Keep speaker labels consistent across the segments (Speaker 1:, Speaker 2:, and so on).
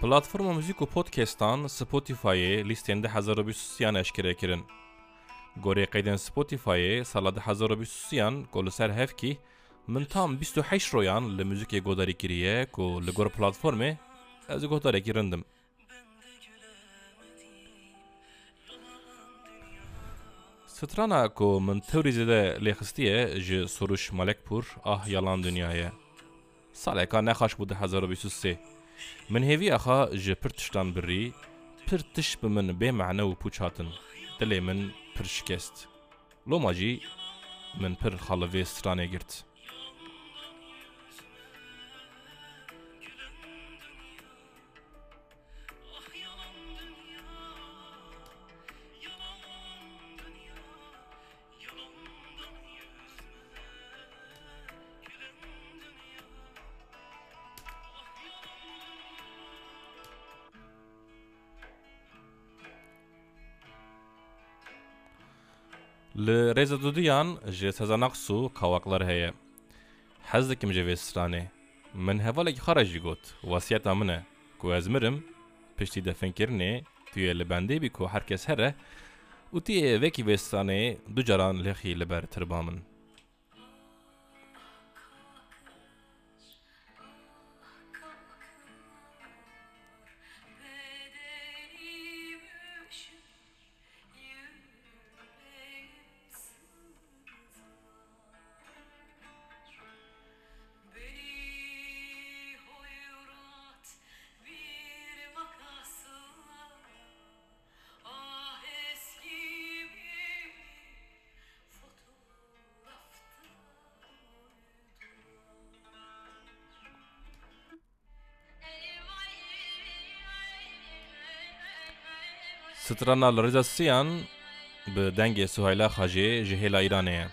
Speaker 1: Platforma Müzik u Podcast'tan Spotify'e listende 1500-yan eşkere kirin. Gore qeydin Spotify'e salad 1500-yan kolu ser hev ki min tam 28 royan li müzike godari kiriye ku li gor platforme ez godari kirindim. Strana ku min tevrizide lehistiye ji Suruş Malekpur ah yalan dünyaya. Saleka ne xaş bu 1503. من هێوی ئەخا ژە پر تشتان بڕی پر تش ب من بێمەعنە و پوچ هاتن دلێ من پر شکست لۆماجی من پر خەڵەوێ سترانێ گرت. Li rêza duduyan ji Sezenaqs û kawaklar heye. Hez dikim ji vê stranê. Min hevalekî re jî got. Wasiyeta min e ku ez mirim piştî defînkirinê tu yê li bendê ku herkes here û tu yê vekî vê stranê ber tirba. Strana li rêza siyan bi dengê Suheyla Xajê ji hêla Îranê ye.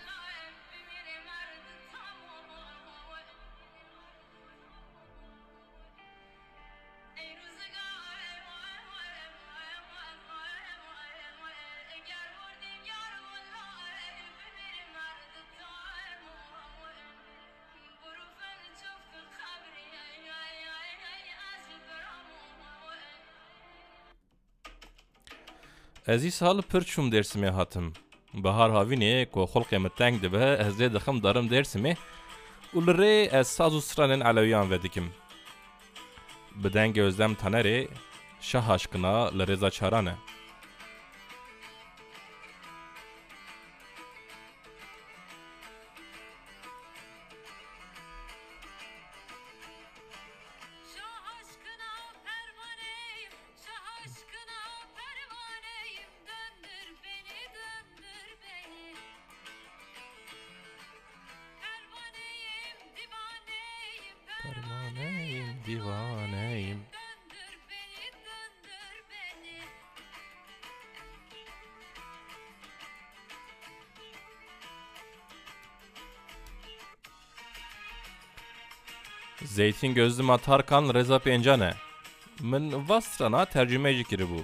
Speaker 1: Ez î sal pir çûm Dêrsimê hatim. Bihar havînê ku xulqê min teng dibe ez dê dixim darim Dêrsimê û li rê ez saz û stranên elewiyan vedikim. Bi dengê Özlem Tanerê şah aşkına li rêza
Speaker 2: Divaneyim. Döndür beni, döndür beni.
Speaker 1: Zeytin gözlüm atarkan Reza Pencane. Min vastrana tercüme jî kiribû.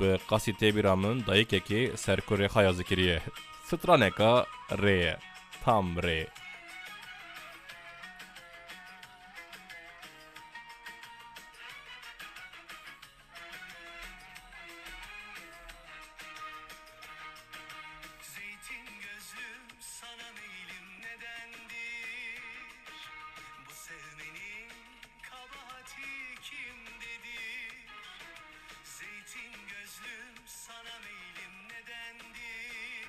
Speaker 1: Bi qasî têbîra min dayîkekê serkurê xaya zikiriye. Straneka rê ye. Tam rê.
Speaker 3: Sana meylim nedendir?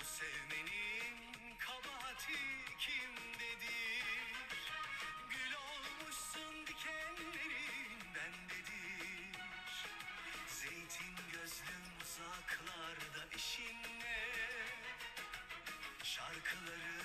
Speaker 3: Bu sevmenin kabahati kimdedir? Gül olmuşsun dikenlerin bendedir. Zeytin gözlüm uzaklarda eşinle Şarkıları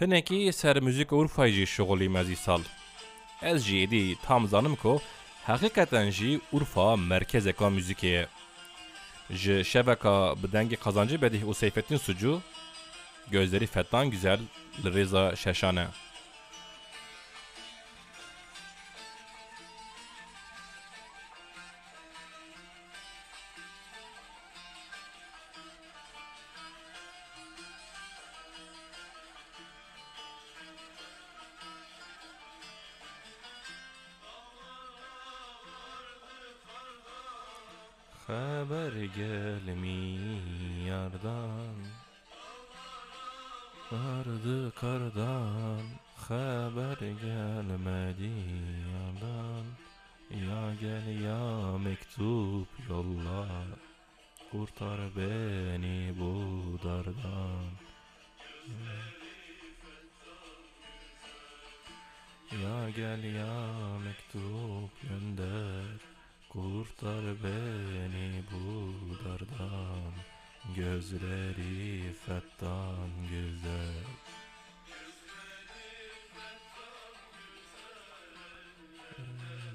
Speaker 1: Hinekî ser müzik Urfayê jî şixulî mezî sal. Ez jî êdî tam zanim ku heqîqeten jî Urfa merkezeka müzikê ye. Ji şebeka bi dengê kazancı bedih û Seyfettin Sucu gözleri fettan güzel li rêza. Haber gelmiyordan. Vardı kardan Haber gelmedi yandan Ya gel ya mektup yolla Kurtar beni bu dardan. Ya gel ya mektup gönder Kurtar beni bu dardan. Gözleri fettan güzel.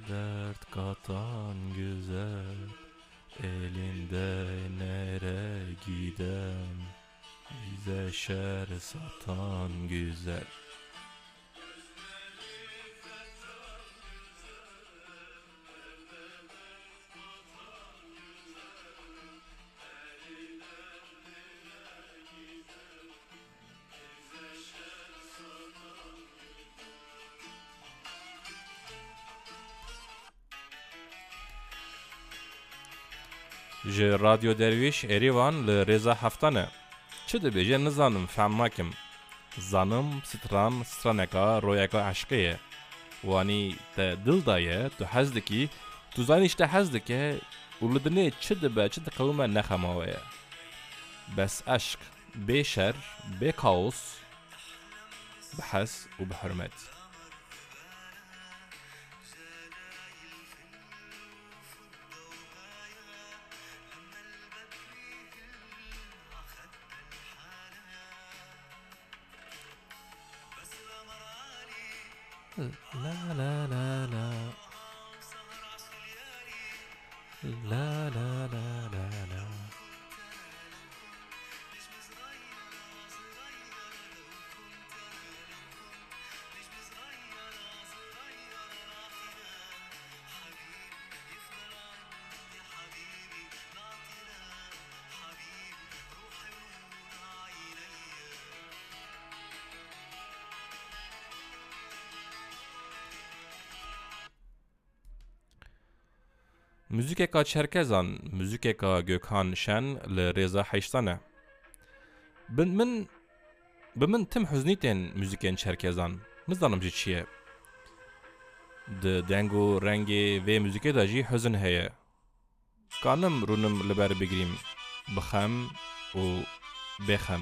Speaker 1: Dert katan güzel Elinde nere giden? Bize şer satan güzel ji Radyo Derviş Erivan li rêza heftane. Çi dibêje nizanim fehm nakim. Zanim stran straneka royeka eşqê ye. Wanî te dil da ye tu hez dikî tu zanî ji te hez dike û li dinê çi dibe çi diqewime nexemawe ye. Bes eşq, bê şer, bê kaos, bi hez û bi hürmet. لا لا لا لا لا Müzikeka Çerkezan, müzikeka Gökhan Şen li rêza heştane. Bin min bi min tim huznîtên müzikên Çerkezan. Nizanim jî çi ye. Di deng û rengê vê müzikê de jî huzn heye. Kanim rûnim li ber bigirîm bi xem û bêxem.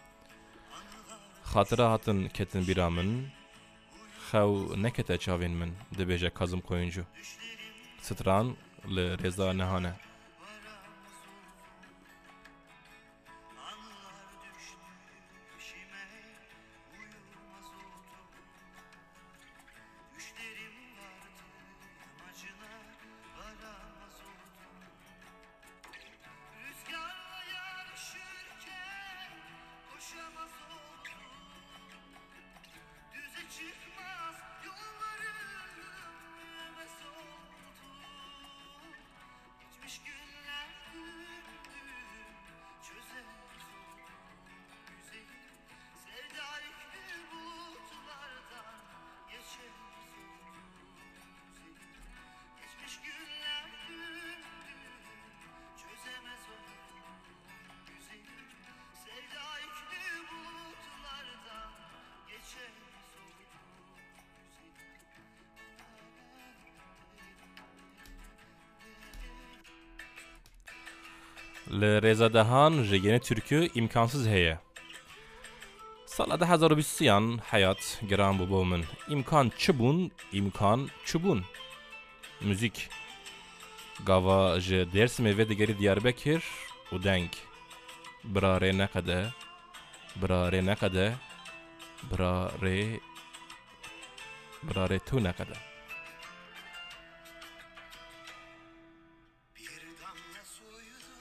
Speaker 3: Xatira hatin ketin bîra min, xew nekete çavên min dibêje Kazım Koyuncu. Stran li rêza nehane. Le Reza Dehan yeni türkü imkansız heye. Salada hazar bisyan hayat geran bu bomun. İmkan çubun, imkan çubun. Müzik. Gava je Dersim ve de geri Diyarbakır udenk. Brare ne kadar? Brare ne kadar? Brare Brare tu ne kadar? Bir damla suydu